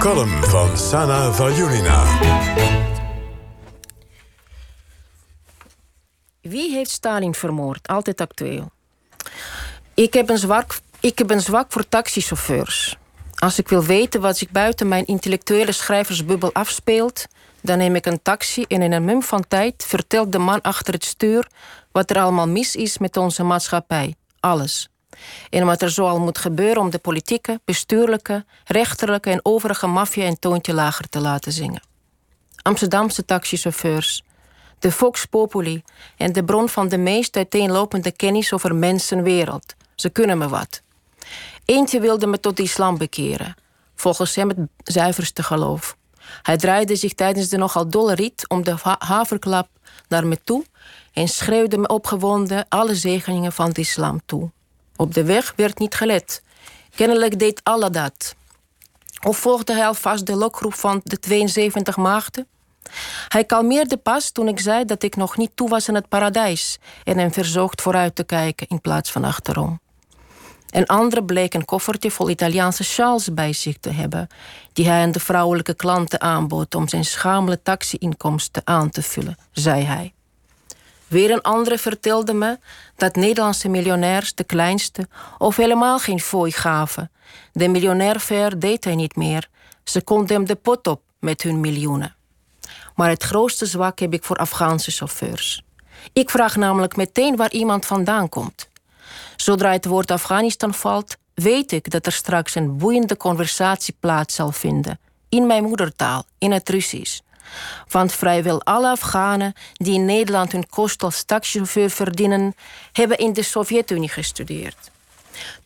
column van Sana Valjulina. Wie heeft Stalin vermoord? Altijd actueel. Ik heb een zwak, ik heb een zwak voor taxichauffeurs. Als ik wil weten wat zich buiten mijn intellectuele schrijversbubbel afspeelt, dan neem ik een taxi en in een mum van tijd vertelt de man achter het stuur wat er allemaal mis is met onze maatschappij. Alles. En wat er zoal moet gebeuren om de politieke, bestuurlijke, rechterlijke en overige maffia een toontje lager te laten zingen. Amsterdamse taxichauffeurs, de Vox Populi en de bron van de meest uiteenlopende kennis over mensenwereld. Ze kunnen me wat. Eentje wilde me tot islam bekeren, volgens hem het zuiverste geloof. Hij draaide zich tijdens de nogal dolle rit om de haverklap naar me toe en schreeuwde me opgewonden alle zegeningen van de islam toe. Op de weg werd niet gelet. Kennelijk deed Allah dat. Of volgde hij alvast de lokgroep van de 72 maagden? Hij kalmeerde pas toen ik zei dat ik nog niet toe was in het paradijs en hem verzocht vooruit te kijken in plaats van achterom. Een andere bleek een koffertje vol Italiaanse sjaals bij zich te hebben, die hij aan de vrouwelijke klanten aanbood om zijn schamele taxi-inkomsten aan te vullen, zei hij. Weer een andere vertelde me dat Nederlandse miljonairs de kleinste of helemaal geen fooi gaven. De miljonair ver deed hij niet meer. Ze konden hem de pot op met hun miljoenen. Maar het grootste zwak heb ik voor Afghaanse chauffeurs. Ik vraag namelijk meteen waar iemand vandaan komt. Zodra het woord Afghanistan valt, weet ik dat er straks een boeiende conversatie plaats zal vinden. In mijn moedertaal, in het Russisch. Want vrijwel alle Afghanen die in Nederland hun kost als taxichauffeur verdienen, hebben in de Sovjet-Unie gestudeerd.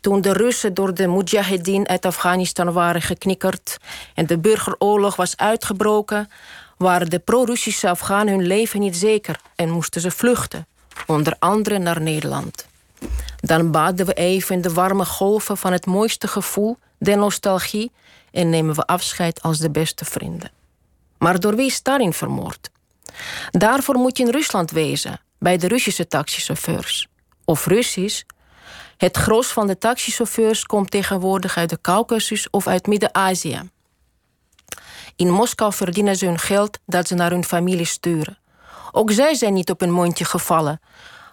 Toen de Russen door de Mujahedin uit Afghanistan waren geknikkerd en de burgeroorlog was uitgebroken, waren de pro-Russische Afghanen hun leven niet zeker en moesten ze vluchten, onder andere naar Nederland. Dan baden we even in de warme golven van het mooiste gevoel, de nostalgie, en nemen we afscheid als de beste vrienden. Maar door wie is Stalin vermoord? Daarvoor moet je in Rusland wezen, bij de Russische taxichauffeurs. Of Russisch. Het gros van de taxichauffeurs komt tegenwoordig uit de Caucasus of uit Midden-Azië. In Moskou verdienen ze hun geld dat ze naar hun familie sturen. Ook zij zijn niet op hun mondje gevallen,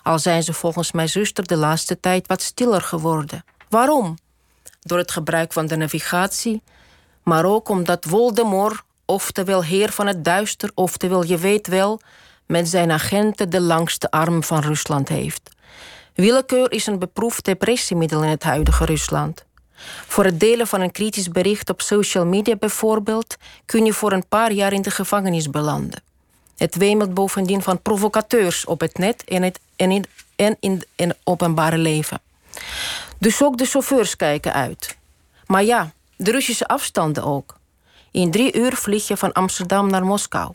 al zijn ze volgens mijn zuster de laatste tijd wat stiller geworden. Waarom? Door het gebruik van de navigatie, maar ook omdat Voldemort, oftewel heer van het duister, oftewel je weet wel, met zijn agenten de langste arm van Rusland heeft. Willekeur is een beproefd depressiemiddel in het huidige Rusland. Voor het delen van een kritisch bericht op social media bijvoorbeeld kun je voor een paar jaar in de gevangenis belanden. Het wemelt bovendien van provocateurs op het net en, het, in, en in het openbare leven. Dus ook de chauffeurs kijken uit. Maar ja, de Russische afstanden ook. In drie uur vlieg je van Amsterdam naar Moskou.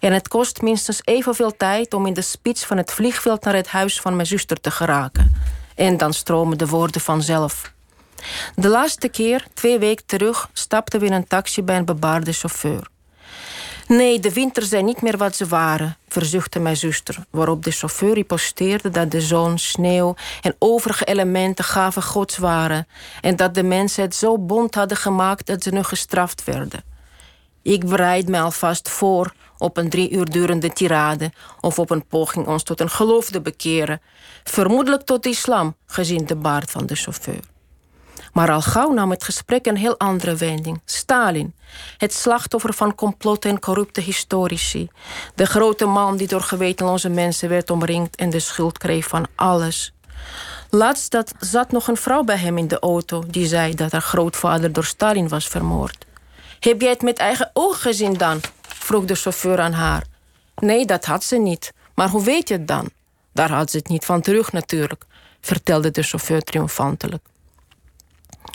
En het kost minstens evenveel tijd om in de spits van het vliegveld naar het huis van mijn zuster te geraken. En dan stromen de woorden vanzelf. De laatste keer, twee weken terug, stapten we in een taxi bij een bebaarde chauffeur. Nee, de winters zijn niet meer wat ze waren, verzuchtte mijn zuster. Waarop de chauffeur riposteerde dat de zon, sneeuw en overige elementen gaven gods waren. En dat de mensen het zo bond hadden gemaakt dat ze nu gestraft werden. Ik bereid me alvast voor op een drie uur durende tirade of op een poging ons tot een geloof te bekeren. Vermoedelijk tot islam, gezien de baard van de chauffeur. Maar al gauw nam het gesprek een heel andere wending. Stalin, het slachtoffer van complotten en corrupte historici. De grote man die door gewetenloze mensen werd omringd en de schuld kreeg van alles. Laatst zat nog een vrouw bij hem in de auto die zei dat haar grootvader door Stalin was vermoord. Heb jij het met eigen ogen gezien dan? vroeg de chauffeur aan haar. Nee, dat had ze niet. Maar hoe weet je het dan? Daar had ze het niet van terug natuurlijk, vertelde de chauffeur triomfantelijk.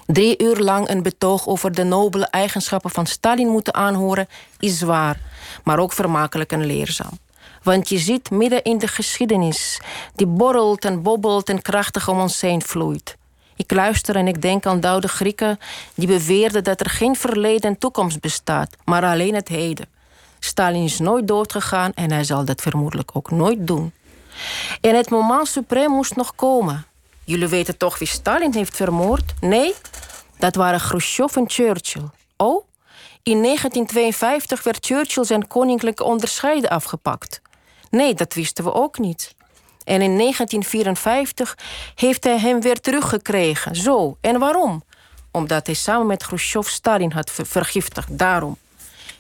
Drie uur lang een betoog over de nobele eigenschappen van Stalin moeten aanhoren is zwaar, maar ook vermakelijk en leerzaam. Want je ziet midden in de geschiedenis, die borrelt en bobbelt en krachtig om ons heen vloeit. Ik luister en ik denk aan de oude Grieken die beweerden dat er geen verleden en toekomst bestaat, maar alleen het heden. Stalin is nooit doodgegaan en hij zal dat vermoedelijk ook nooit doen. En het moment suprême moest nog komen. Jullie weten toch wie Stalin heeft vermoord? Nee? Dat waren Khrushchev en Churchill. Oh? In 1952 werd Churchill zijn koninklijke onderscheiden afgepakt. Nee, dat wisten we ook niet. En in 1954 heeft hij hem weer teruggekregen. Zo. En waarom? Omdat hij samen met Khrushchev Stalin had vergiftigd. Daarom.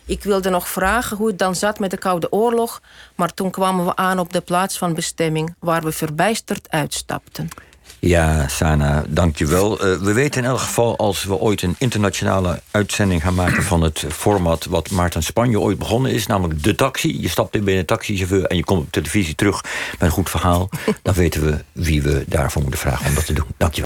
Ik wilde nog vragen hoe het dan zat met de Koude Oorlog, maar toen kwamen we aan op de plaats van bestemming waar we verbijsterd uitstapten. Ja, Sana, dankjewel. Uh, we weten in elk geval als we ooit een internationale uitzending gaan maken van het format wat Maarten Spanje ooit begonnen is, namelijk de taxi. Je stapt in bij een taxichauffeur en je komt op televisie terug met een goed verhaal. Dan weten we wie we daarvoor moeten vragen om dat te doen. Dankjewel.